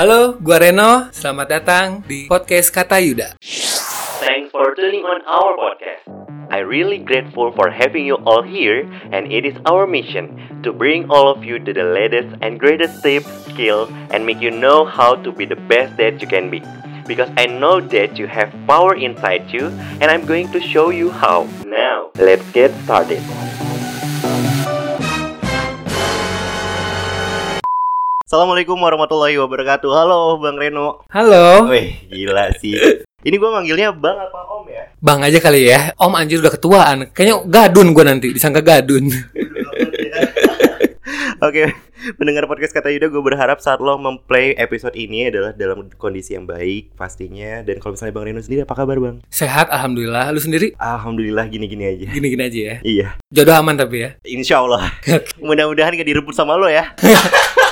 Halo, gua Reno. Selamat datang di podcast Kata Yuda. Thanks for tuning on our podcast. I really grateful for having you all here and it is our mission to bring all of you to the latest and greatest tips, skill and make you know how to be the best that you can be. Because I know that you have power inside you and I'm going to show you how. Now, let's get started. Assalamualaikum warahmatullahi wabarakatuh. Halo Bang Reno. Halo. Wih, gila sih. Ini gue manggilnya Bang apa Om ya? Bang aja kali ya. Om anjir udah ketuaan. Kayaknya gadun gua nanti, disangka gadun. Oke, mendengar podcast kata Yuda, gue berharap saat lo memplay episode ini adalah dalam kondisi yang baik pastinya. Dan kalau misalnya Bang Reno sendiri, apa kabar Bang? Sehat, alhamdulillah. Lu sendiri? Alhamdulillah gini-gini aja. Gini-gini aja ya. Iya, Jodoh aman tapi ya. insya Allah. Mudah-mudahan gak direbut sama lo ya.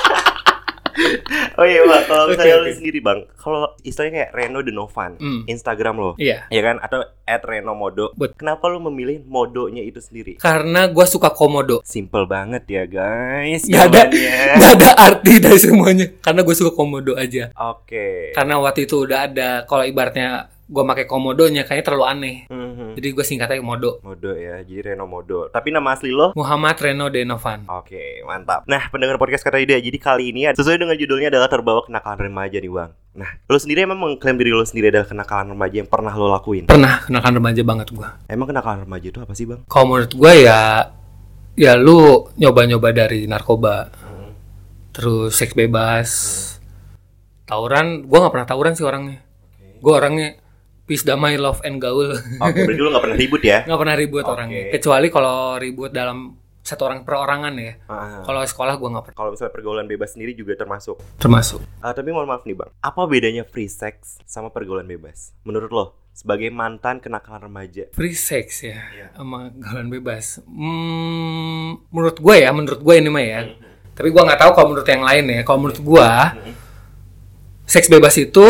oh iya Bang, kalau misalnya lo oke. sendiri Bang, kalau istilahnya kayak Reno Denovan, Hmm. Instagram lo, Iya. ya kan? Atau at Reno Modo. Bet- Kenapa lo memilih modonya itu sendiri? Karena gua suka komodo. Simple banget ya guys. Gak ada, gak ada arti dari semuanya. Karena gue suka komodo aja. Oke. Karena waktu itu udah ada. Kalau ibaratnya gua pakai komodonya, kayaknya terlalu aneh. Mhm. Jadi gue singkat aja modo. Modo ya, jadi Reno Modo. Tapi nama asli lo? Muhammad Reno Denovan. Oke, mantap. Nah, pendengar podcast kata Yuda, jadi kali ini sesuai dengan judulnya adalah terbawa kenakalan remaja nih, Bang. Nah, lo sendiri emang mengklaim diri lo sendiri adalah kenakalan remaja yang pernah lo lakuin? Pernah kenakan remaja banget gua. Emang kenakalan remaja itu apa sih, Bang? Kalau menurut gue ya ya lu nyoba-nyoba dari narkoba, terus seks bebas, tawuran. Gue nggak pernah tawuran sih orangnya. Gue orangnya peace damai love and gaul, Oke, berarti lo gak pernah ribut ya? nggak pernah ribut Oke. orangnya. Kecuali kalau ribut dalam satu orang perorangan ya. Ah. Kalau sekolah gue nggak pernah. Kalau misalnya pergaulan bebas sendiri juga termasuk. Termasuk. Ah, tapi mohon maaf nih, Bang. Apa bedanya free sex sama pergaulan bebas? Menurut lo, sebagai mantan kenakalan remaja? Free sex ya, Iya. sama gaulan bebas. Hmm, menurut gue ya, menurut gue ini mah ya. Tapi gue nggak tahu kalau menurut yang lain ya. Kalau menurut gue, seks bebas itu,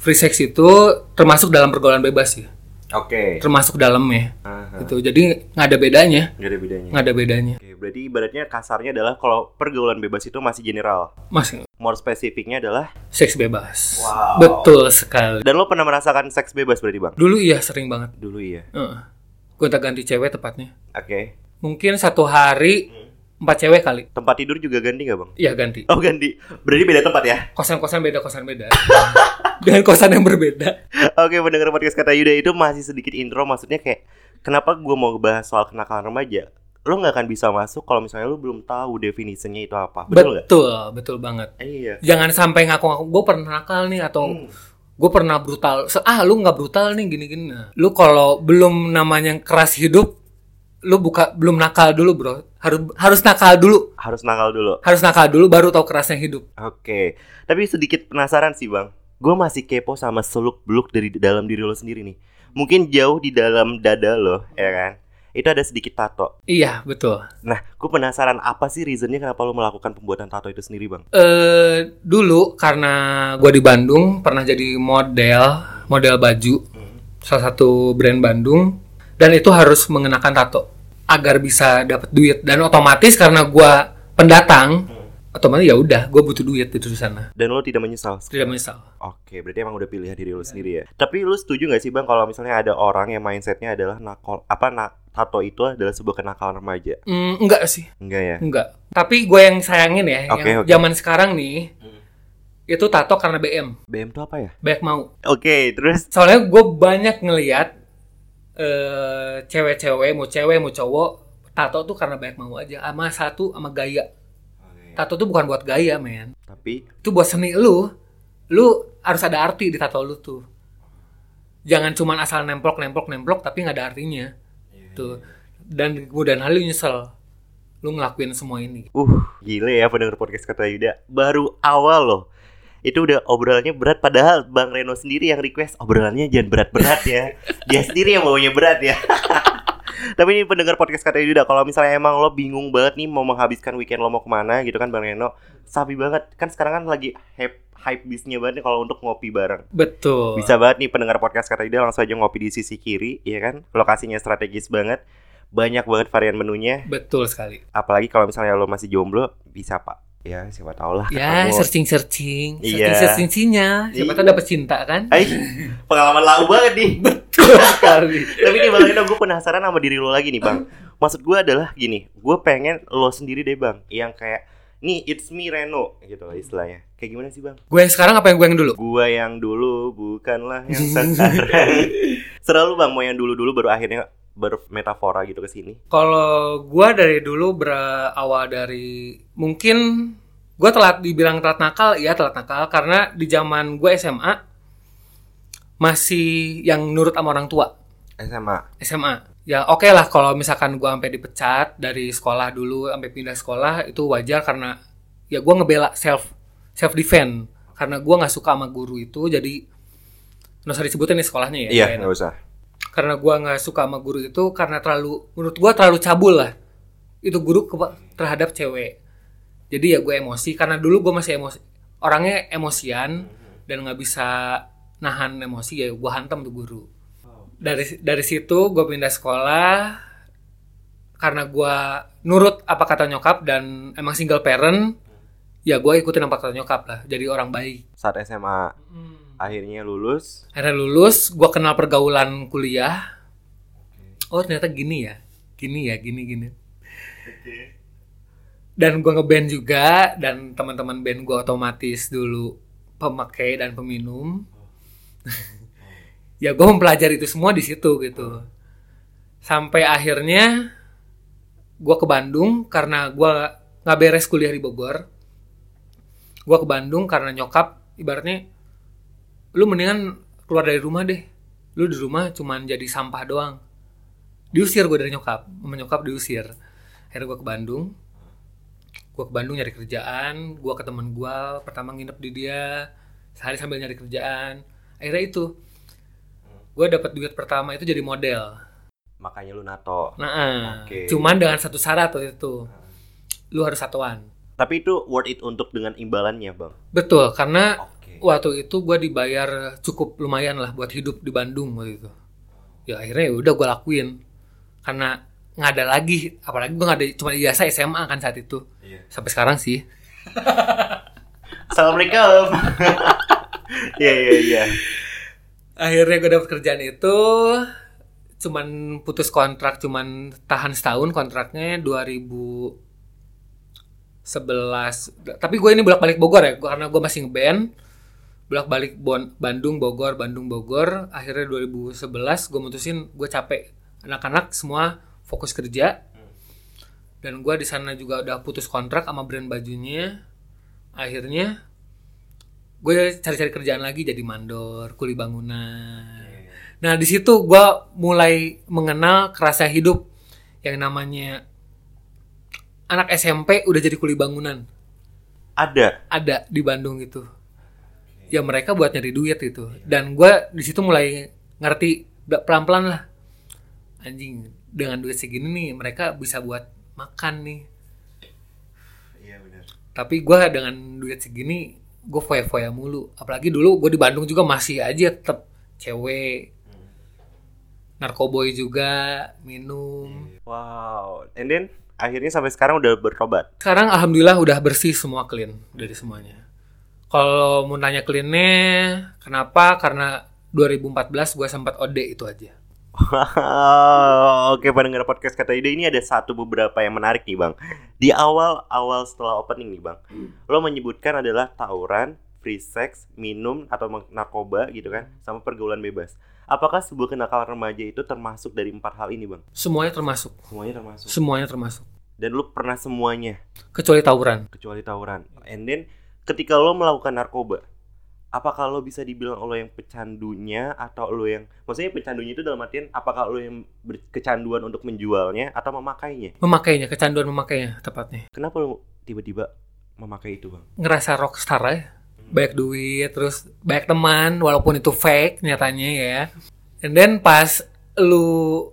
free sex itu termasuk dalam pergaulan bebas ya. Oke. Termasuk dalamnya. Aha. Gitu. Jadi nggak ada bedanya, Nggak ada bedanya. nggak ada bedanya. Oke, berarti ibaratnya kasarnya adalah kalau pergaulan bebas itu masih general. Mas, More spesifiknya adalah seks bebas. Wow. Betul sekali. Dan lo pernah merasakan seks bebas berarti bang? Dulu iya sering banget. Dulu iya. Gue tak ganti cewek tepatnya. Oke. Mungkin satu hari empat cewek kali. Tempat tidur juga ganti nggak bang? Iya ganti. Oh ganti. Berarti beda tempat ya? kosan-kosan beda kosan beda dengan kosan yang berbeda Oke, mendengar podcast kata Yuda itu masih sedikit intro. Maksudnya kayak kenapa gue mau ngebahas soal kenakalan remaja? Lo nggak akan bisa masuk kalau misalnya lo belum tahu definisinya itu apa. Betul betul betul banget Iya. jangan sampai ngaku-ngaku gue pernah nakal nih atau Hmm. gue pernah brutal ah lu nggak brutal nih gini-gini Nah, lu kalau belum namanya keras hidup lu buka belum nakal dulu bro harus harus nakal dulu Harus nakal dulu. harus nakal dulu baru tahu kerasnya hidup Oke. Tapi sedikit penasaran sih bang. Gue masih kepo sama seluk beluk dari dalam diri lo sendiri nih. Mungkin jauh di dalam dada lo, ya kan? Itu ada sedikit tato. iya betul Nah, gue penasaran apa sih reasonnya kenapa lo melakukan pembuatan tato itu sendiri, bang? eh dulu karena gue di Bandung pernah jadi model model baju salah satu brand Bandung dan itu harus mengenakan tato agar bisa dapat duit dan otomatis karena gue pendatang otomatis ya udah gue butuh duit itu di sana Dan lo tidak menyesal? tidak menyesal Oke, berarti emang udah pilihan diri lo sendiri ya. Tapi lo setuju gak sih bang kalau misalnya ada orang yang mindsetnya adalah nakal apa nak tato itu adalah sebuah kenakalan remaja? Hmm, enggak sih Enggak ya? enggak tapi gue yang sayangin ya Oke, yang oke. zaman sekarang nih itu tato karena BM BM tuh apa ya? banyak mau Oke, terus soalnya gue banyak ngeliat eh cewek-cewek mau cewek mau cowok tato tuh karena banyak mau aja sama satu sama gaya tato tuh bukan buat gaya men. Tapi? Itu buat seni lu. Lu harus ada arti di tato lu tuh. Jangan cuman asal nemplok nemplok nemplok tapi nggak ada artinya. Tuh. dan kemudian hal lu nyesel. Lu ngelakuin semua ini. Uh gile ya pendengar podcast kata Yuda. Baru awal loh. Itu udah obrolannya berat padahal Bang Reno sendiri yang request obrolannya jangan berat-berat ya. Dia sendiri yang maunya berat ya. Tapi ini pendengar podcast kata Yuda kalau misalnya emang lo bingung banget nih mau menghabiskan weekend lo mau ke mana gitu kan Bang Reno Sabi banget. Kan sekarang kan lagi hype hype bisnya banget nih kalau untuk ngopi bareng. Betul. Bisa banget nih pendengar podcast kata Yuda langsung aja ngopi di sisi kiri ya kan? Lokasinya strategis banget Banyak banget varian menunya. Betul sekali. Apalagi kalau misalnya lo masih jomblo bisa pak Ya, siapa tahu lah. Ya, ketemu. searching searching, Iya. searching searchingnya. Siapa tahu dapat cinta kan? Ay, pengalaman lau banget nih. Betul sekali. Tapi nih Bang Reno, gue penasaran sama diri lo lagi nih Bang. Maksud gue adalah gini, gue pengen lo sendiri deh Bang, yang kayak nih it's me Reno gitu lah istilahnya. Kayak gimana sih Bang? Gue yang sekarang apa yang gue yang dulu? Gua yang dulu bukanlah yang sekarang. Selalu Bang mau yang dulu-dulu baru akhirnya bermetafora gitu ke sini. Kalau gue dari dulu berawal dari mungkin gue telat dibilang telat nakal, ya telat nakal karena di zaman gue SMA masih yang nurut sama orang tua. SMA. SMA. Ya oke lah kalau misalkan gue sampai dipecat dari sekolah dulu sampai pindah sekolah itu wajar karena ya gue ngebela self self defense karena gue nggak suka sama guru itu jadi nggak usah disebutin nih sekolahnya ya. Iya, nggak usah. Karena gua nggak suka sama guru itu karena terlalu menurut gua terlalu cabul lah. Itu guru ke- terhadap cewek. Jadi ya gue emosi karena dulu gua masih emosi orangnya emosian dan nggak bisa nahan emosi ya gua hantam tuh guru. Dari dari situ gue pindah sekolah karena gua nurut apa kata nyokap dan emang single parent ya gue ikutin apa kata nyokap lah jadi orang baik. Saat SMA akhirnya lulus. Akhirnya lulus, gua kenal pergaulan kuliah. Oh ternyata gini ya, gini ya, gini gini. Dan gua ngeband juga, dan teman-teman band gua otomatis dulu pemakai dan peminum. ya gua mempelajari itu semua di situ gitu. Sampai akhirnya gua ke Bandung karena gua nggak beres kuliah di Bogor. Gua ke Bandung karena nyokap ibaratnya lu mendingan keluar dari rumah deh. Lu di rumah cuman jadi sampah doang. Diusir gue dari nyokap. Sama nyokap diusir. Akhirnya gue ke Bandung. Gue ke Bandung nyari kerjaan. Gue ke temen gue pertama nginep di dia. Sehari sambil nyari kerjaan. Akhirnya itu gue dapat duit pertama itu jadi model. Makanya lu nato. nah Oke. cuman dengan satu syarat waktu itu. Lu harus satuan. Tapi itu worth it untuk dengan imbalannya, Bang. betul karena. Waktu itu gue dibayar cukup lumayan lah buat hidup di Bandung waktu itu ya akhirnya ya udah gue lakuin karena nggak ada lagi apalagi gue nggak ada cuma ijazah SMA kan saat itu Iya. sampai sekarang sih Assalamualaikum. Iya, iya, iya. akhirnya gue dapet kerjaan itu cuman putus kontrak cuman tahan setahun kontraknya 2011 tapi gue ini bolak balik Bogor ya karena gue masih ngeband bolak balik Bon- Bandung Bogor Bandung Bogor. Akhirnya 2011 gue mutusin gue capek. Anak-anak semua fokus kerja. Dan gue di sana juga udah putus kontrak sama brand bajunya. Akhirnya gue cari-cari kerjaan lagi jadi mandor kuli bangunan. Nah di situ gue mulai mengenal kerasa hidup yang namanya anak SMP udah jadi kuli bangunan. Ada. ada di Bandung itu ya mereka buat nyari duit itu dan gue di situ mulai ngerti pelan pelan lah. Anjing dengan duit segini nih mereka bisa buat makan nih. Iya, benar. tapi gue dengan duit segini gue foya foya mulu. Apalagi dulu gue di Bandung juga masih aja tetap cewek. Narkoboy juga minum. Wow. And then akhirnya sampai sekarang udah bertobat. sekarang alhamdulillah udah bersih semua clean dari semuanya kalau mau nanya cleannya kenapa karena 2014 gue sempat OD itu aja Wow, oke pendengar podcast kata ide ini ada satu beberapa yang menarik nih bang. Di awal awal setelah opening nih bang, lo menyebutkan adalah tawuran, free sex, minum atau narkoba gitu kan, sama pergaulan bebas. Apakah sebuah kenakalan remaja itu termasuk dari empat hal ini bang? semuanya termasuk Semuanya termasuk. semuanya termasuk Dan lo pernah semuanya kecuali tawuran kecuali tawuran. And then ketika lo melakukan narkoba, apakah lo bisa dibilang lo yang pecandunya atau lo yang maksudnya pecandunya itu dalam artian apakah lo yang berkecanduan untuk menjualnya atau memakainya? memakainya kecanduan memakainya tepatnya. Kenapa lo tiba-tiba memakai itu, Bang? ngerasa rockstar ya? Banyak duit terus banyak teman walaupun itu fake nyatanya ya. And then pas lu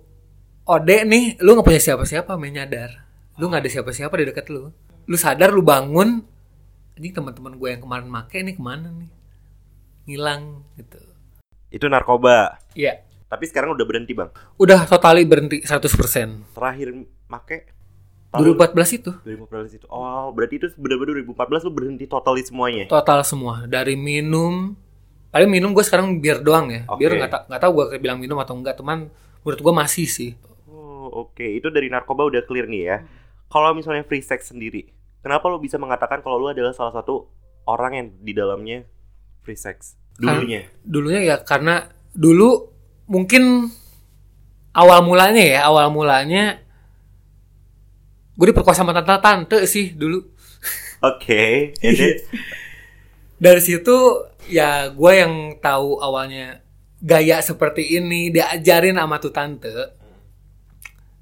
ode nih lu nggak punya siapa-siapa main nyadar. Lu nggak ada siapa-siapa di dekat lu. Lu sadar lu bangun ini teman-teman gue yang kemarin make nih ke mana nih ngilang gitu Itu narkoba. Iya Tapi sekarang udah berhenti, Bang. udah totali berhenti 100% Terakhir make Tahun 2014 itu 2014 itu. Oh, berarti itu benar-benar 2014 lu berhenti totali semuanya. total semua dari minum paling minum gue sekarang biar doang ya Oke. biar nggak ta- nggak tahu gue bilang minum atau enggak teman menurut gue masih sih Oh, oke. Itu dari narkoba udah clear nih ya. Kalau misalnya free sex sendiri, kenapa lu bisa mengatakan kalau lu adalah salah satu orang yang di dalamnya free sex? Dulunya. dulunya ya karena dulu mungkin awal mulanya ya awal mulanya gue diperkosa sama tante tante sih dulu Oke. and then- dari situ ya gue yang tahu awalnya gaya seperti ini diajarin sama tuh tante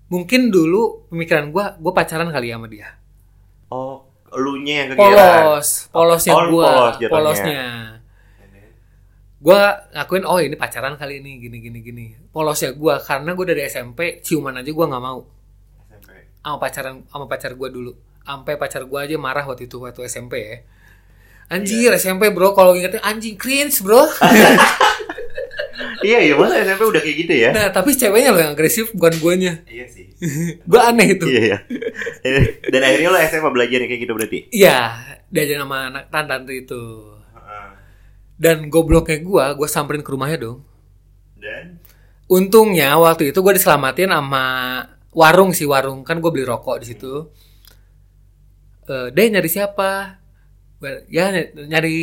mungkin dulu pemikiran gue gue pacaran kali ya sama dia oh, elunya yang kegiatan. polos polosnya Oh, gue polos jatuhnya. polosnya. Gue ngakuin oh ini pacaran kali ini gini gini gini. Polosnya gue karena gue dari SMP ciuman aja gue nggak mau. Sama pacaran sama pacar gue dulu. Sampai pacar gue aja marah waktu itu waktu SMP ya. Anjir SMP bro. Kalau ingetnya anjing cringe bro Iya, iya, masa SMP udah kayak gitu ya? nah tapi ceweknya loh yang agresif bukan guanya Iya sih. gue aneh itu Iya, iya. Dan akhirnya lo SMA belajar kayak gitu berarti? iya diajarin sama anak tante itu dan gobloknya gue gue samperin ke rumahnya dong Dan? untungnya waktu itu gue diselamatin sama warung sih warung kan gue beli rokok di situ eh deh nyari siapa Gua, ya ny- nyari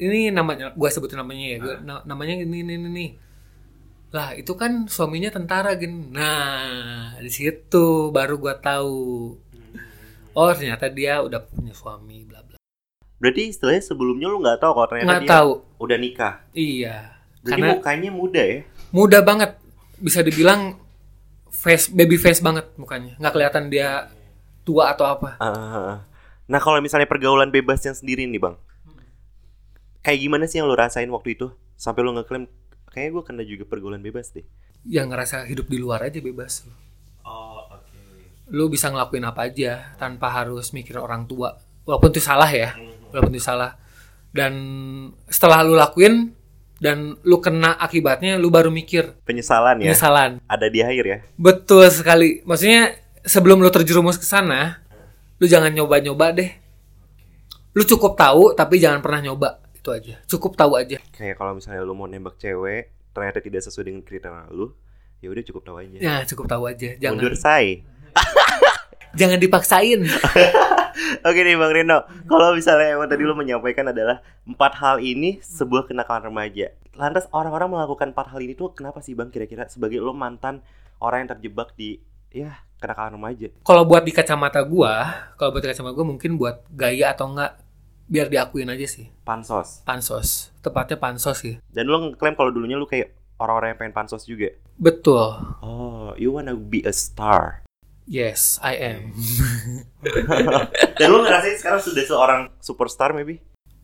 ini namanya gue sebutin namanya ya Gua, na- namanya ini ini ini lah itu kan suaminya tentara gini nah di situ baru gue tahu. Oh ternyata dia udah punya suami bla bla. Berarti istilahnya sebelumnya lo nggak tahu kalau ternyata nggak dia tahu. udah nikah. iya. Berarti karena mukanya muda ya? muda banget. Bisa dibilang face baby face banget mukanya. Nggak kelihatan dia tua atau apa. Ah. Nah kalau misalnya pergaulan bebasnya sendiri nih bang, kayak gimana sih yang lo rasain waktu itu? Sampai lo ngeklaim kayaknya gue kena juga pergaulan bebas deh. yang ngerasa hidup di luar aja bebas. Oh oke. lu bisa ngelakuin apa aja tanpa harus mikir orang tua. Walaupun itu salah ya walaupun itu salah. Dan setelah lu lakuin dan lu kena akibatnya lu baru mikir Penyesalan ya? penyesalan. Ada di akhir ya? betul sekali. Maksudnya sebelum lu terjerumus ke sana lu jangan nyoba-nyoba deh. Lu cukup tahu tapi jangan pernah nyoba itu aja cukup tahu aja Kayak kalau misalnya lo mau nembak cewek ternyata tidak sesuai dengan kriteria lo, ya udah cukup tahu aja. ya cukup tahu aja jangan Mundur say. jangan dipaksain Oke nih Bang Reno, kalau misalnya emang tadi lo menyampaikan adalah empat hal ini sebuah kenakalan remaja. Lantas orang-orang melakukan empat hal ini tuh kenapa sih Bang kira-kira sebagai lo mantan orang yang terjebak di ya kenakalan remaja? kalau buat di kacamata gua kalau buat di kacamata gua mungkin buat gaya atau enggak biar diakuin aja sih Pansos. pansos tepatnya pansos sih Dan lo ngeklaim kalau dulunya lo kayak orang-orang yang pengen pansos juga. betul Oh, you wanna be a star. yes I am Dan lo ngerasain sekarang sudah seorang superstar maybe?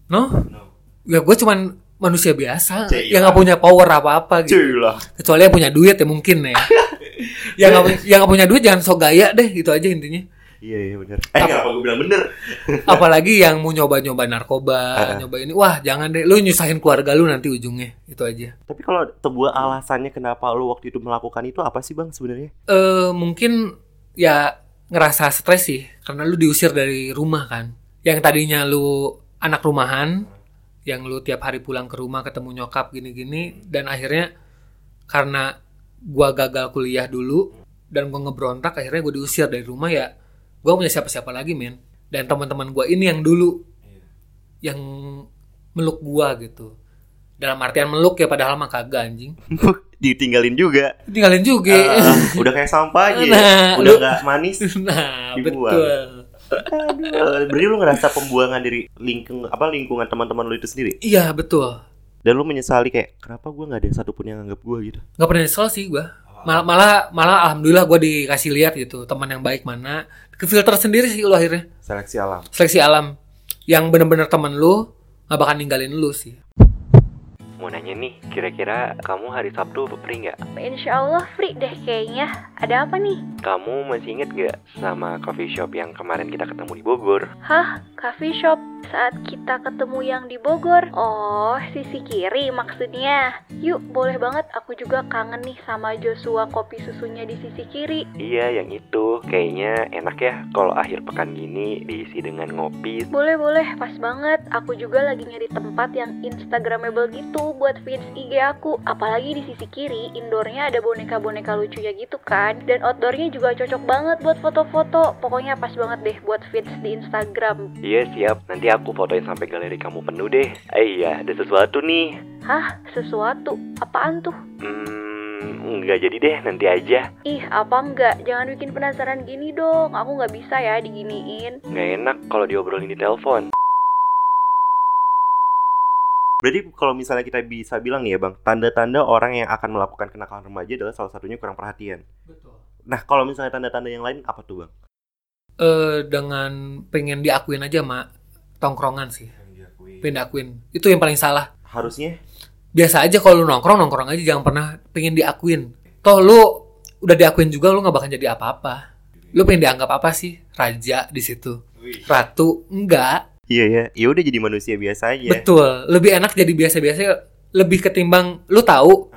no No. ya gue cuman manusia biasa Cih, yang nggak punya power apa apa gitu Cuy lah. kecuali yang punya duit ya mungkin ya yang nggak punya- yang nggak punya duit jangan sok gaya deh itu aja intinya Iya iya bener. Eh kenapa gue bilang bener? apalagi yang mau nyoba-nyoba narkoba Ah. nyoba ini wah jangan deh lu nyusahin keluarga lu nanti ujungnya itu aja Tapi kalau sebuah alasannya kenapa lo waktu itu melakukan itu apa sih Bang sebenarnya? eh mungkin ya ngerasa stres sih karena lu diusir dari rumah kan yang tadinya lu anak rumahan yang lu tiap hari pulang ke rumah ketemu nyokap gini-gini dan akhirnya karena gua gagal kuliah dulu dan gua ngebrontak akhirnya gue diusir dari rumah ya gua punya siapa-siapa lagi men dan teman-teman gua ini yang dulu yang meluk gua gitu dalam artian meluk ya padahal mah kagak anjing Ditinggalin juga. tinggalin juga Ah, udah kayak sampah aja. Nah, udah lu- nggak manis. nah Dibuang. betul Aduh, berarti lu ngerasa pembuangan dari lingkung apa lingkungan teman-teman lu itu sendiri? iya betul Dan lu menyesali kayak kenapa gua nggak ada satupun yang anggap gua gitu? nggak pernah nyesel sih gue malah malah malah alhamdulillah gue dikasih lihat gitu teman yang baik mana ke filter sendiri sih lu akhirnya Seleksi alam. seleksi alam yang bener-bener temen lu nggak bakal ninggalin lu sih Mau nanya nih, kira-kira kamu hari Sabtu free nggak? Insya Allah free deh kayaknya. Ada apa nih? Kamu masih inget gak sama coffee shop yang kemarin kita ketemu di Bogor? Hah? Coffee shop? Saat kita ketemu yang di Bogor. Oh, sisi kiri maksudnya. Yuk, boleh banget aku juga kangen nih sama Joshua kopi susunya di sisi kiri. Iya, yang itu kayaknya enak ya kalau akhir pekan gini diisi dengan ngopi. Boleh, boleh, pas banget. Aku juga lagi nyari tempat yang instagramable gitu buat feeds IG aku. Apalagi di sisi kiri, indoornya ada boneka-boneka lucunya gitu kan. Dan outdoornya juga cocok banget buat foto-foto. Pokoknya pas banget deh buat feeds di Instagram. Iya, siap. Nanti aku fotoin sampai galeri kamu penuh deh. Eh iya, ada sesuatu nih. Hah, sesuatu? Apaan tuh? Hmm, enggak jadi deh, nanti aja. Ih, apa enggak? Jangan bikin penasaran gini dong. Aku nggak bisa ya diginiin. Nggak enak kalau diobrolin di telepon. Berarti kalau misalnya kita bisa bilang nih ya bang, tanda-tanda orang yang akan melakukan kenakalan remaja adalah salah satunya kurang perhatian. Betul. Nah kalau misalnya tanda-tanda yang lain apa tuh bang? Eh dengan pengen diakuin aja mak tongkrongan sih. Pengen diakuin. Itu yang paling salah. Harusnya Biasa aja kalau lu nongkrong nongkrong aja jangan pernah pengen diakuin. Toh lu udah diakuin juga lu nggak bakal jadi apa-apa. Lu pengen dianggap apa sih? Raja di situ. Ratu enggak. Iya ya, ya udah jadi manusia biasa aja. Betul. Lebih enak jadi biasa-biasa lebih ketimbang lu tahu.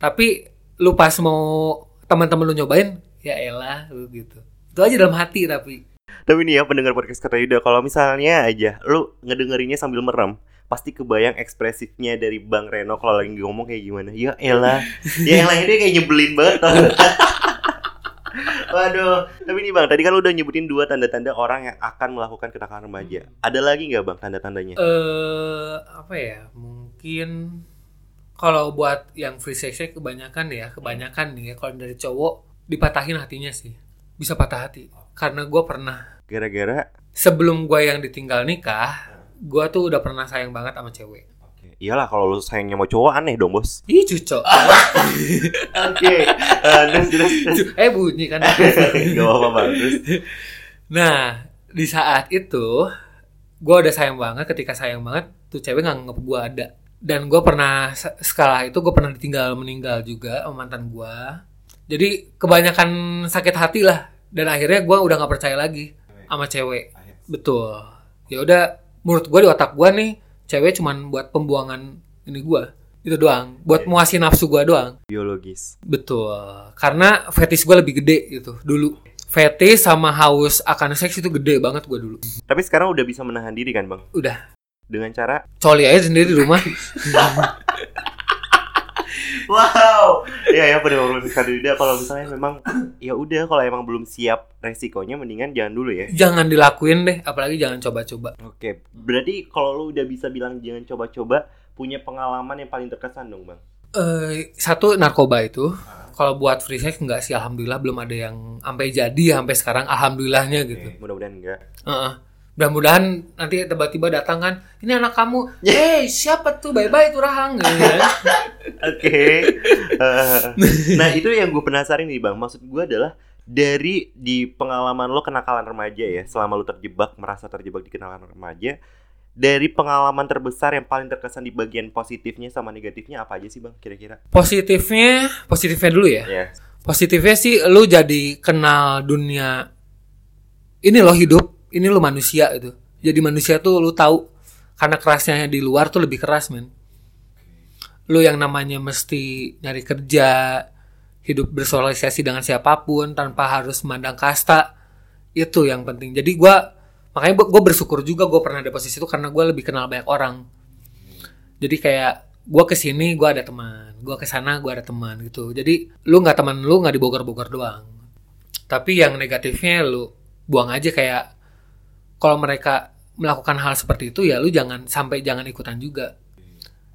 Tapi lu pas mau teman-teman lu nyobain, ya elah lu gitu. Itu aja dalam hati tapi. Tapi nih ya pendengar podcast kata Yuda, kalau misalnya aja lu ngedengerinnya sambil merem, pasti kebayang ekspresifnya dari Bang Reno kalau lagi ngomong kayak gimana. Ya elah, ya elah ini kayak nyebelin banget. Waduh, tapi nih Bang, tadi kan lu udah nyebutin dua tanda-tanda orang yang akan melakukan kenakalan remaja. Ada lagi nggak Bang tanda-tandanya? eh apa ya? Mungkin kalau buat yang free sex kebanyakan ya, kebanyakan nih ya kalau dari cowok dipatahin hatinya sih. Bisa patah hati. Karena gue pernah Gara-gara sebelum gue yang ditinggal nikah, gue tuh udah pernah sayang banget sama cewek. Iyalah kalau lu sayangnya mau cowok aneh dong, Bos. Ih cucok. Oke. Eh, terus terus. terus. eh bunyi kan. Gak apa-apa. Terus Nah, di saat itu gue udah sayang banget. Ketika sayang banget, tuh cewek nggak nganggep gue ada. Dan gue pernah skala itu gue pernah ditinggal meninggal juga sama mantan gue. Jadi kebanyakan sakit hati lah. Dan akhirnya gue udah nggak percaya lagi sama cewek. Betul. Ya udah, menurut gue di otak gue nih, cewek cuman buat pembuangan ini gue. Itu doang. Buat muasin nafsu gue doang. biologis. Betul. Karena fetish gue lebih gede gitu dulu. Fetish sama haus akan seks itu gede banget gue dulu. Tapi sekarang udah bisa menahan diri kan, Bang? Udah. Dengan cara Coli aja sendiri di rumah. Wow. Iya ya pada ngomongin Yuda kalau misalnya memang ya udah kalau emang belum siap resikonya mendingan jangan dulu ya. jangan dilakuin deh. Apalagi jangan coba-coba. Oke, berarti kalau lu udah bisa bilang jangan coba-coba, punya pengalaman yang paling terkesan dong, Bang. Eh, satu narkoba itu. Kalau buat free sex enggak sih. Alhamdulillah belum ada yang sampai jadi sampai sekarang. Alhamdulillahnya gitu. Mudah-mudahan enggak. Heeh. Mudah-mudahan nanti tiba-tiba datang kan, ini anak kamu, eh siapa tuh, bye-bye tuh Rahang gitu kan. Oke. Eh, nah, itu yang gue penasaran nih, Bang. Maksud gue adalah dari di pengalaman lo kenakalan remaja ya, selama lo terjebak merasa terjebak di kenakalan remaja, dari pengalaman terbesar yang paling terkesan di bagian positifnya sama negatifnya apa aja sih, Bang? Kira-kira? Positifnya, positifnya dulu ya. Ya. Positifnya sih lu jadi kenal dunia ini loh hidup, ini lo manusia itu. Jadi manusia tuh lu tahu karena kerasnya di luar tuh lebih keras, men. Lu yang namanya mesti nyari kerja, hidup bersosialisasi dengan siapa pun tanpa harus memandang kasta. Itu yang penting. Jadi gua makanya gue bersyukur juga gue pernah ada posisi itu karena gue lebih kenal banyak orang. Jadi kayak gue ke sini gue ada teman, gue ke sana gue ada teman gitu. Jadi lu nggak teman lu nggak dibogor-bogor doang. Tapi yang negatifnya lu buang aja kayak kalau mereka melakukan hal seperti itu ya lu jangan sampai jangan ikutan juga.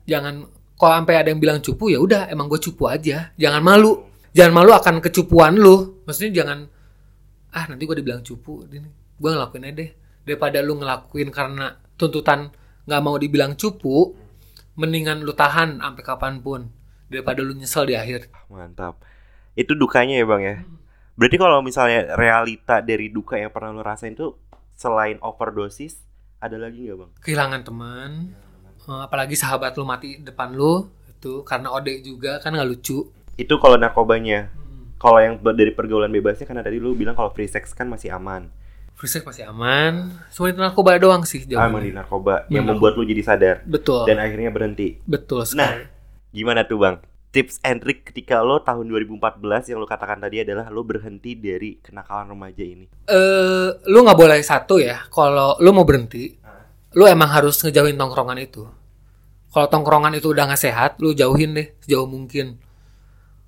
Jangan kalau sampai ada yang bilang cupu ya udah emang gue cupu aja. Jangan malu. Jangan malu akan kecupuan lu. Maksudnya jangan ah nanti gue dibilang cupu ini gue ngelakuin aja deh daripada lu ngelakuin karena tuntutan nggak mau dibilang cupu mendingan lu tahan sampai kapan pun daripada lu nyesel di akhir Mantap. Itu dukanya ya, Bang ya. Berarti kalau misalnya realita dari duka yang pernah lo rasain tuh selain overdosis, ada lagi nggak, Bang? kehilangan teman Eh, apalagi sahabat lu mati depan lu itu karena ode juga kan nggak lucu Itu kalau narkobanya. Kalau yang dari pergaulan bebasnya karena tadi lu bilang kalau free sex kan masih aman. Free sex masih aman. Cuma itu narkoba doang sih. Ah, emang di narkoba yang Hmm. membuat lu jadi sadar Betul. dan akhirnya berhenti. Betul Nah, sekali. gimana tuh bang? Tips and trick ketika lo tahun 2014 yang lo katakan tadi adalah lo berhenti dari kenakalan remaja ini. Eh, lu nggak boleh satu ya. Kalau lu mau berhenti, lu emang harus ngejauhin tongkrongan itu. Kalau tongkrongan itu udah nggak sehat, lu jauhin deh sejauh mungkin.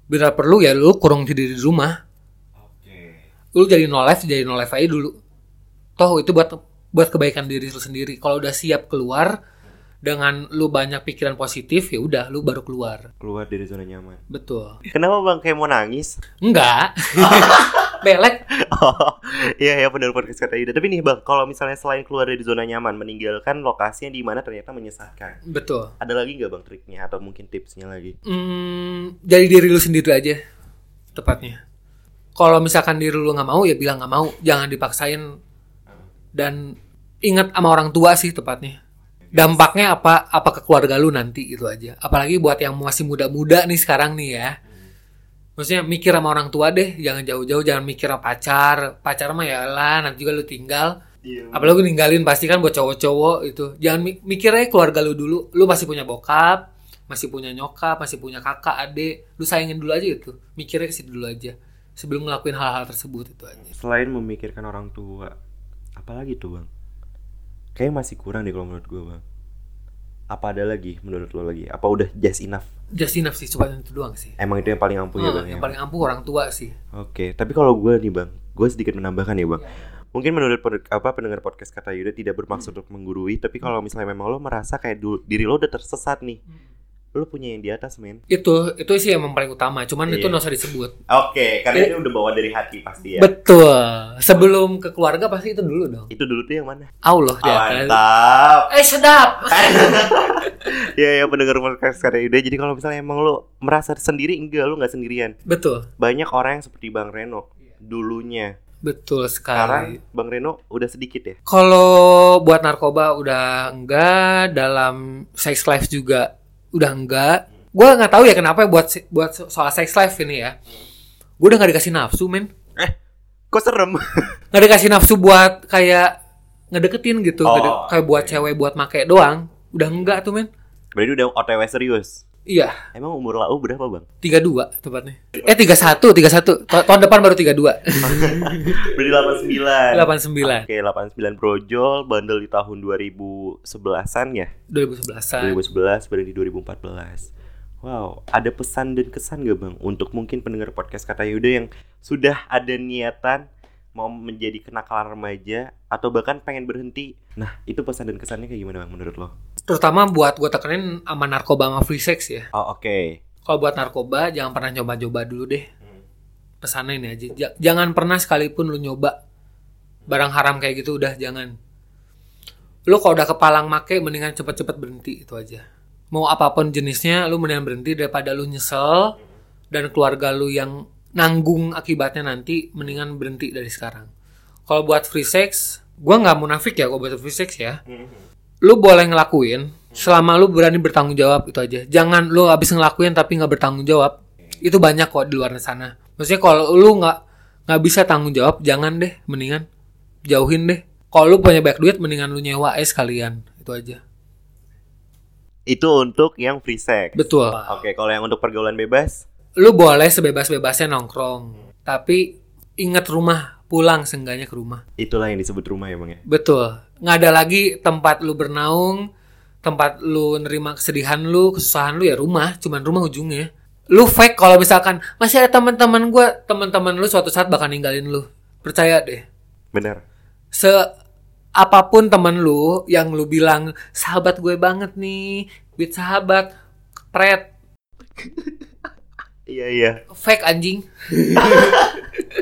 Bila perlu ya lu kurung diri di rumah. Oke. Lu jadi no life, jadi no life aja dulu. Toh itu buat buat kebaikan diri lu sendiri. Kalau udah siap keluar dengan lu banyak pikiran positif, ya udah lu baru keluar. Keluar dari zona nyaman. Betul. Kenapa bang kayak mau nangis? Enggak. Belek. Oh, iya ya benar podcast kata Yuda. Tapi nih bang, kalau misalnya selain keluar dari zona nyaman, meninggalkan lokasinya di mana ternyata menyesatkan. Betul. Ada lagi nggak bang triknya atau mungkin tipsnya lagi? Hmm, jadi diri lu sendiri aja tepatnya. Kalau misalkan diri lu nggak mau ya bilang nggak mau, jangan dipaksain dan ingat sama orang tua sih tepatnya. Dampaknya apa apa ke keluarga lu nanti itu aja. Apalagi buat yang masih muda-muda nih sekarang nih ya. Maksudnya mikir sama orang tua deh, jangan jauh-jauh, jangan mikir sama pacar. Pacar mah ya lah, nanti juga lu tinggal. Iya. Apalagi ninggalin pasti kan buat cowok-cowok itu. Jangan mi- mikir aja keluarga lu dulu. Lu masih punya bokap, masih punya nyokap, masih punya kakak, adik. Lu sayangin dulu aja itu. Mikirnya ke situ dulu aja. Sebelum ngelakuin hal-hal tersebut itu aja. Selain memikirkan orang tua, apalagi tuh bang? Kayaknya masih kurang deh kalau menurut gue bang. Apa ada lagi menurut lo lagi? Apa udah just enough? Just enough sih, cuma itu doang sih. Emang itu yang paling ampuh ya Hmm, bang? yang ya? paling ampuh orang tua sih. Oke, tapi kalau gue nih bang, gue sedikit menambahkan ya bang. Mungkin menurut apa pendengar podcast kata Yuda tidak bermaksud untuk menggurui, tapi kalau misalnya memang lo merasa kayak diri lo udah tersesat nih, lo punya yang di atas men. Itu itu sih yang paling utama. Cuman itu Iya. nggak usah disebut. Oke, karena Eh. ini udah bawa dari hati pasti ya. Betul. Sebelum ke keluarga pasti itu dulu dong. Itu dulu tuh yang mana? Allah di atas. mantap. Eh sedap. ya ya pendengar podcast kata Yuda. Jadi kalau misalnya emang lo merasa sendiri, enggak lo nggak sendirian. Betul. Banyak orang yang seperti Bang Reno dulunya. Betul Sekarang sekali. Bang Reno udah sedikit ya. Kalau buat narkoba udah enggak, dalam sex life juga udah enggak. Gue nggak tahu ya kenapa buat buat so- soal sex life ini ya. Gue udah nggak dikasih nafsu men. Kok serem? Nggak dikasih nafsu buat kayak ngedeketin gitu. Oh, kayak buat oke. cewek buat make doang. Udah enggak tuh men. Berarti udah OTW serius. Iya, Emang umur lau berapa bang? 32 tepatnya. Eh 31, 31. Ta- tahun depan baru 32. Berarti 89 89. Oke 89 brojol Bandel di tahun 2011an ya 2011-an. 2011 berarti 2014 Wow Ada pesan dan kesan gak bang Untuk mungkin pendengar podcast kata Yuda yang Sudah ada niatan Mau menjadi kenakalan remaja Atau bahkan pengen berhenti Nah itu pesan dan kesannya kayak gimana bang menurut lo? Terutama buat gue tekenin sama narkoba sama free sex ya. Oh oke Kalau buat narkoba jangan pernah coba-coba dulu deh. Pesannya ini aja. Ja- jangan pernah sekalipun lu nyoba barang haram kayak gitu udah jangan. Lu kalau udah kepalang make mendingan cepet-cepet berhenti itu aja. Mau apa pun jenisnya lu mendingan berhenti daripada lu nyesel dan keluarga lu yang nanggung akibatnya nanti mendingan berhenti dari sekarang. Kalau buat free sex, gua nggak munafik ya kalau buat free sex ya lu boleh ngelakuin selama lu berani bertanggung jawab itu aja. Jangan lu habis ngelakuin tapi nggak bertanggung jawab. Itu banyak kok di luar sana. Maksudnya kalau lu nggak nggak bisa tanggung jawab, jangan deh, mendingan jauhin deh. Kalau lu punya banyak duit, mendingan lu nyewa es sekalian. Itu aja. Itu untuk yang free sex Betul. Oke kalau yang untuk pergaulan bebas Lu boleh sebebas-bebasnya nongkrong, tapi ingat rumah, pulang seenggaknya ke rumah. Itulah yang disebut rumah ya bang ya Betul. Nggak ada lagi tempat lu bernaung, tempat lu nerima kesedihan lu, kesusahan lu ya rumah, cuman rumah ujungnya. Lu fake kalau misalkan masih ada teman-teman gua, teman-teman lu suatu saat bakal ninggalin lu. Percaya deh. Bener Se apa pun teman lu yang lu bilang sahabat gue banget nih, beat sahabat, pret, Iya iya fake anjing.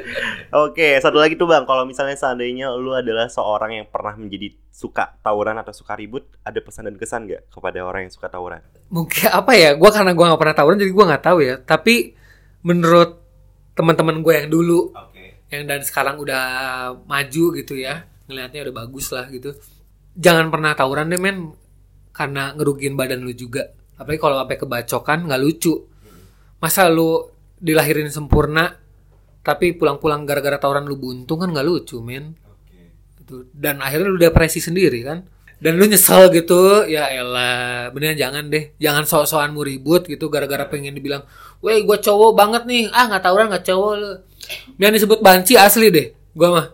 Oke, satu lagi tuh bang, kalau misalnya seandainya lu adalah seorang yang pernah menjadi suka tawuran atau suka ribut, ada pesan dan kesan gak kepada orang yang suka tawuran? mungkin apa ya? Gue karena gue nggak pernah tawuran jadi gue nggak tahu ya. Tapi menurut teman-teman gue yang dulu Oke. yang dan sekarang udah maju gitu ya ngelihatnya udah bagus lah gitu. Jangan pernah tawuran deh men. Karena ngerugiin badan lu juga. Apalagi kalau sampai kebacokan nggak lucu. Masa lu dilahirin sempurna tapi pulang-pulang gara-gara tawuran lu buntung kan nggak lucu men. Gitu. Dan akhirnya lu depresi sendiri kan? Dan lu nyesel gitu ya elah beneran jangan deh. Jangan sok-sokan mau ribut gitu gara-gara pengen dibilang weh gue cowok banget nih. Ah nggak tawuran nggak cowok lu. Yang disebut banci asli deh gue mah.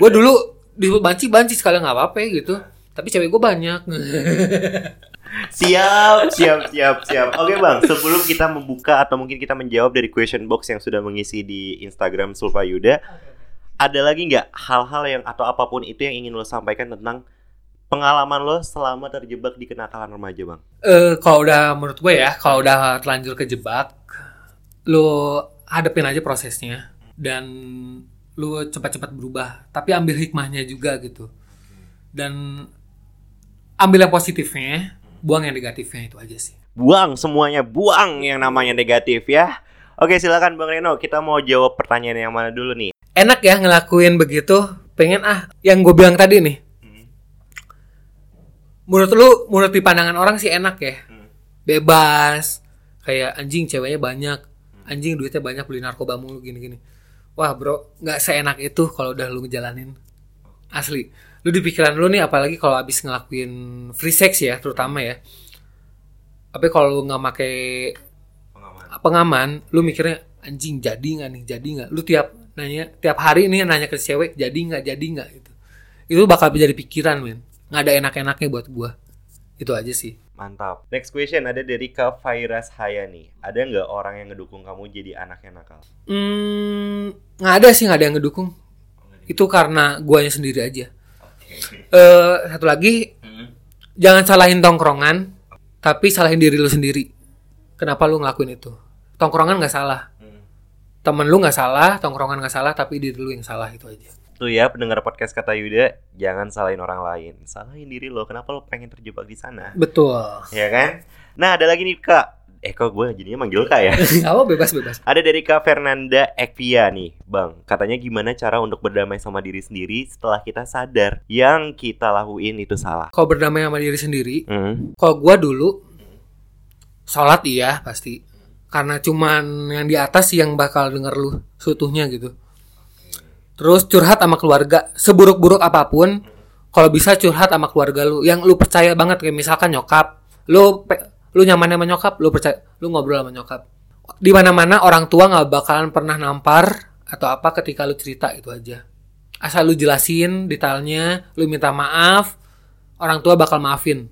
Gue dulu disebut banci banci sekali nggak apa-apa gitu. Tapi cewek gue banyak Siap, siap, siap, siap. Oke bang, sebelum kita membuka atau mungkin kita menjawab dari question box yang sudah mengisi di Instagram Sulfa Yuda, ada lagi nggak hal-hal yang atau apa pun itu yang ingin lo sampaikan tentang pengalaman lo selama terjebak di kenakalan remaja bang? eh kalau udah menurut gue ya kalau udah terlanjur kejebak lu hadapin aja prosesnya dan lu cepat-cepat berubah tapi ambil hikmahnya juga gitu dan ambil yang positifnya buang yang negatifnya itu aja sih. Buang semuanya, buang yang namanya negatif ya. Oke silakan bang Reno, kita mau jawab pertanyaan yang mana dulu nih? enak ya ngelakuin begitu pengen ah yang gue bilang tadi nih. Menurut lu menurut di pandangan orang sih enak ya. Bebas kayak anjing ceweknya banyak. Anjing duitnya banyak beli narkoba mulu gini gini wah bro nggak seenak itu kalau udah lu ngejalanin. Asli lu di pikiran lu nih apalagi kalau abis ngelakuin free sex ya terutama ya. Tapi kalau lu nggak make pengaman. lu mikirnya anjing jadi nggak nih jadi nggak. Lu tiap nanya tiap hari nih nanya ke cewek jadi nggak jadi nggak? Gitu. Itu bakal menjadi pikiran men nggak ada enak-enaknya buat gua. Itu aja sih. Mantap. Next question ada dari Kak Fairas Hayani. Ada nggak orang yang ngedukung kamu jadi anak yang nakal? hmm, nggak ada sih nggak ada yang ngedukung. Itu karena guanya sendiri aja eh satu lagi jangan salahin tongkrongan tapi salahin diri lu sendiri kenapa lu ngelakuin itu tongkrongan nggak salah temen lu nggak salah tongkrongan nggak salah tapi diri lu yang salah itu aja Tuh ya pendengar podcast kata Yuda, jangan salahin orang lain. Salahin diri lo. Kenapa lo pengen terjebak di sana? betul Ya kan? Nah ada lagi nih Kak. Eh kok gue jadinya manggil Kak ya? apa bebas bebas Ada dari Kak Fernanda Ekvia nih, Bang. Katanya gimana cara untuk berdamai sama diri sendiri setelah kita sadar yang kita lakuin itu salah. kalau berdamai sama diri sendiri Hmm. kalau gua dulu sholat iya pasti karena cuman yang di atas sih yang bakal denger lu seutuhnya gitu terus curhat sama keluarga seburuk-buruk apa pun kalau bisa curhat sama keluarga lu yang lu percaya banget kayak misalkan nyokap lu pe- lu nyaman sama nyokap? Lu percaya? Lu ngobrol sama nyokap? Di mana-mana orang tua nggak bakalan pernah nampar atau apa ketika lu cerita itu aja. Asal lu jelasin detailnya lu minta maaf orang tua bakal maafin.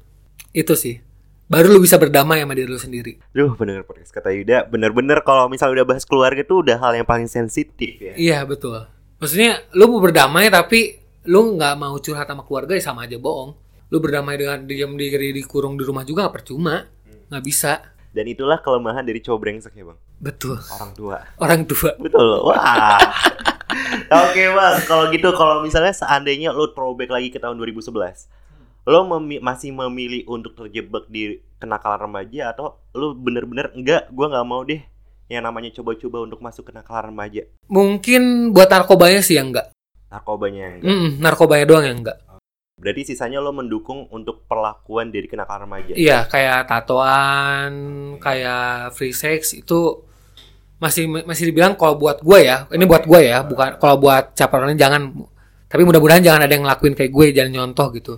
Itu sih. Baru lu bisa berdamai sama diri lu sendiri. Duh, pendengar podcast kata Yuda, bener-bener kalau misalnya udah bahas keluarga tuh udah hal yang paling sensitif ya. iya betul. Maksudnya lu mau berdamai tapi lu nggak mau curhat sama keluarga ya sama aja bohong. Lu berdamai dengan diam diri dikurung di rumah juga nggak percuma nggak bisa Dan itulah kelemahan dari cowok brengsek ya bang, betul orang tua. orang tua Betul. Wah. Oke bang, kalau gitu kalau misalnya seandainya lo throwback lagi ke tahun 2011, lo memi- masih memilih untuk terjebak di kenakalan remaja atau lo bener-bener enggak, gua nggak mau deh yang namanya coba-coba untuk masuk ke kenakalan remaja. mungkin buat narkobanya sih yang enggak Narkobanya yang enggak. Mm-mm, narkobanya doang yang enggak Berarti sisanya lo mendukung untuk perlakuan dari kenakalan remaja. Iya, kayak tatoan, kayak free sex itu masih masih dibilang kalau buat gue ya, ini buat gue ya, bukan kalau buat orangnya jangan. Tapi mudah-mudahan jangan ada yang ngelakuin kayak gue, jangan nyontoh gitu.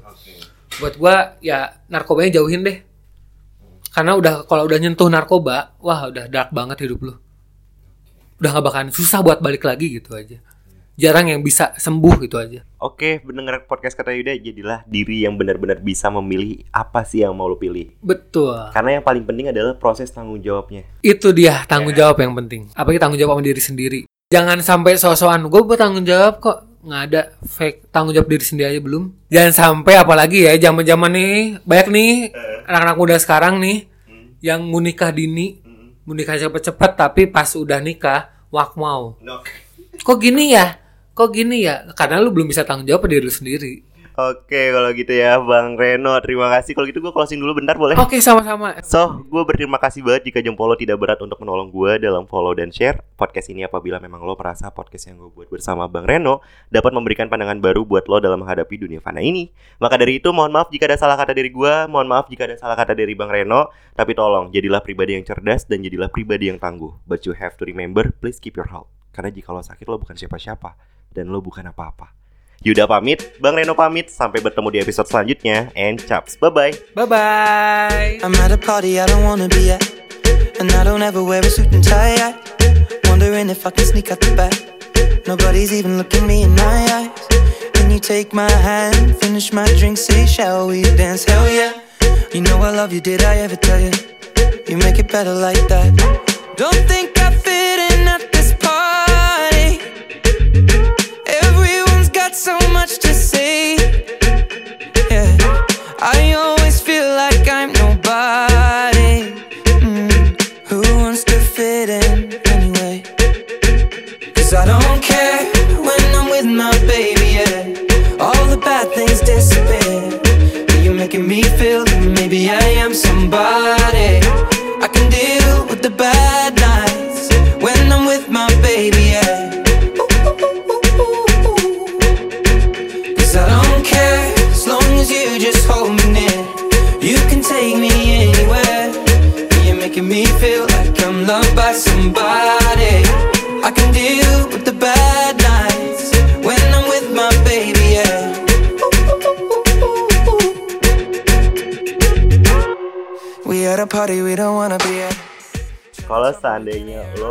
Buat gue ya narkobanya jauhin deh. Karena udah kalau udah nyentuh narkoba, wah udah dark banget hidup lu. Udah gak bakalan susah buat balik lagi gitu aja. Jarang yang bisa sembuh gitu aja. Oke, mendengar podcast kata Yuda, jadilah diri yang benar-benar bisa memilih apa sih yang mau lo pilih. Betul. Karena yang paling penting adalah proses tanggung jawabnya. Itu dia tanggung jawab yang penting. Apalagi tanggung jawab sama diri sendiri. Jangan sampai so-soan gue bertanggung jawab kok nggak ada fake tanggung jawab diri sendiri aja belum. Jangan sampai apalagi ya zaman-zaman nih banyak nih anak-anak muda sekarang nih yang mau nikah dini, mau nikah cepet-cepet tapi pas udah nikah wak mau. Kok gini ya? Kok gini ya? Karena lu belum bisa tanggung jawab pada diri lu sendiri. Oke, kalau gitu ya Bang Reno, terima kasih. Kalau gitu gue closing dulu bentar boleh? Oke sama-sama. So, gue berterima kasih banget jika jempol lo tidak berat untuk menolong gue dalam follow dan share podcast ini apabila memang lo merasa podcast yang gue buat bersama Bang Reno dapat memberikan pandangan baru buat lo dalam menghadapi dunia fana ini. Maka dari itu, mohon maaf jika ada salah kata dari gue, mohon maaf jika ada salah kata dari Bang Reno, tapi tolong jadilah pribadi yang cerdas dan jadilah pribadi yang tangguh. But you have to remember, please keep your health. Karena jika lo sakit, lo bukan siapa-siapa dan lo bukan apa-apa. Yuda pamit, Bang Reno pamit. Sampai bertemu di episode selanjutnya. And chaps, bye-bye. Bye-bye. I'm at a party I don't wanna be at. And I don't ever wear a suit and tie. I wondering if I can sneak out the back. Nobody's even looking me in my eyes. When you take my hand, finish my drink, say, Shall we dance? Hell yeah. You know I love you, did I ever tell you? You make it better like that. Don't think I fit in at so much to say.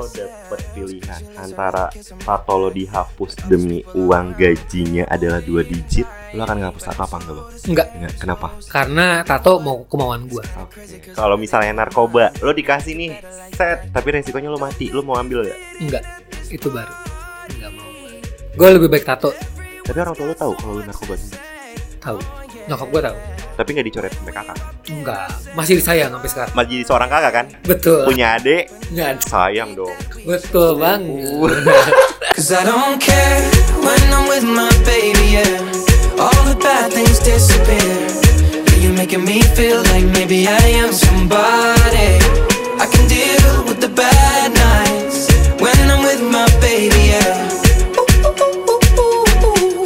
Lo dapet pilihan antara tato lo dihapus demi uang gajinya adalah dua digit, lo akan ngapus tato apa enggak bang? Enggak, Enggak, kenapa? karena tato mau kemauan gua. Oke. Kalau misalnya narkoba, lo dikasih nih set, tapi resikonya lo mati, lo mau ambil gak? Enggak, itu baru. Enggak mau. Gue lebih baik tato. Tapi orang tua lo tahu kalau lo narkoba. Tahu. Nyokap gue tahu. Tapi nggak dicoret sampai kakak. Enggak, masih disayang sampai sekarang. Masih jadi seorang kakak kan? Betul. Punya adik, Enggak, sayang dong. betul banget. Cause I don't care when I'm with my baby, yeah. All the bad things disappear. You're making me feel like maybe I am somebody. I can deal with the bad nights when I'm with my baby, yeah.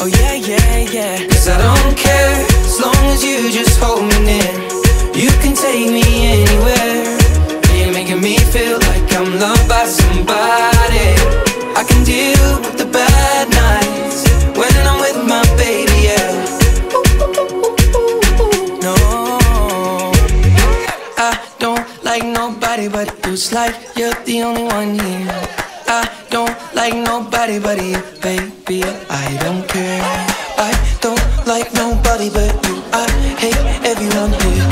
Oh yeah, yeah, yeah. You just hold me near. You can take me anywhere. You're making me feel like I'm loved by somebody. I can deal with the bad nights when I'm with my baby, yeah. No, I don't like nobody but you. It's like you're the only one here. I don't like nobody but you, baby. I don't care. I don't like nobody but you. I hate everyone here.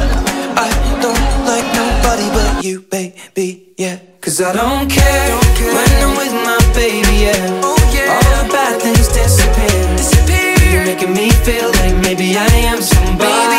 I don't like nobody but you, baby. Yeah, cause I don't care when I'm with my baby. Yeah, oh, all the bad things disappear. You're making me feel like maybe I am somebody.